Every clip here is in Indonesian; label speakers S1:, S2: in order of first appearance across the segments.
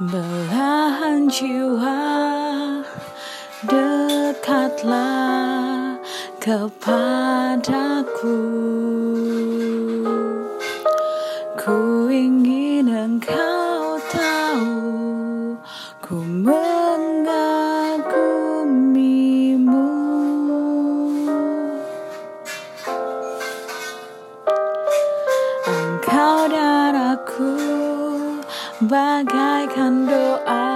S1: belahan jiwa Dekatlah kepadaku. Ku ingin engkau tahu bagaikan doa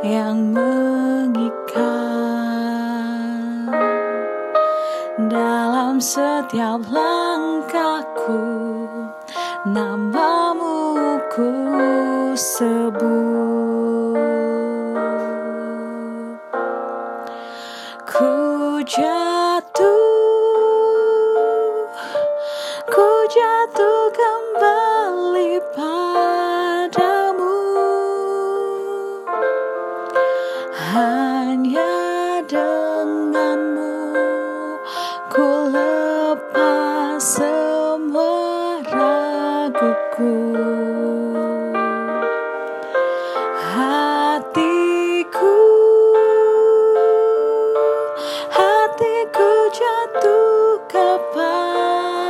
S1: yang mengikat. Dalam setiap langkahku namamu ku sebut. Ku jatuh hanya denganmu ku lepas semua raguku. Hatiku hatiku jatuh kepadamu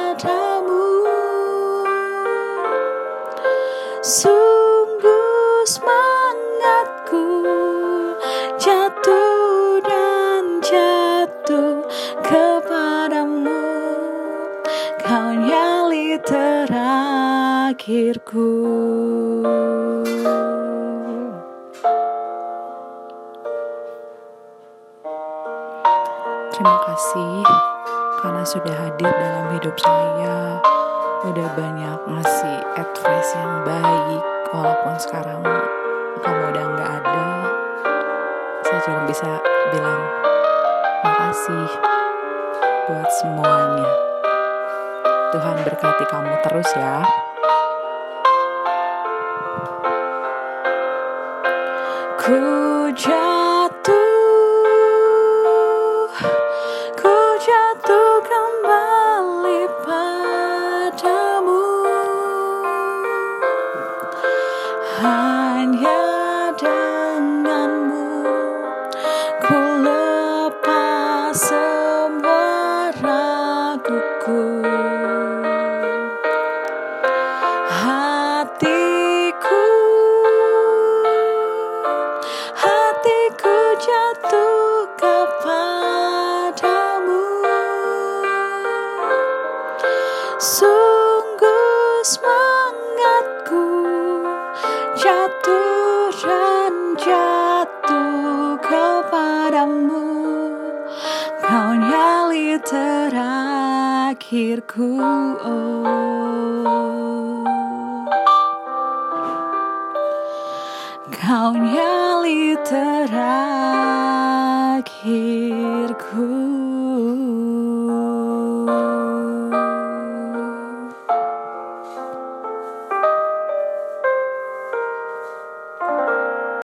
S1: kau nyali terakhirku
S2: Terima kasih karena sudah hadir dalam hidup saya. Udah banyak ngasih advice yang baik walaupun sekarang kamu udah nggak ada. Saya cuma bisa bilang makasih buat semuanya. Tuhan berkati kamu terus ya.
S1: Ku jatuh, ku jatuh kembali padamu Hanya denganmu ku lepas Kau nyali terakhirku oh. Kau nyali terakhir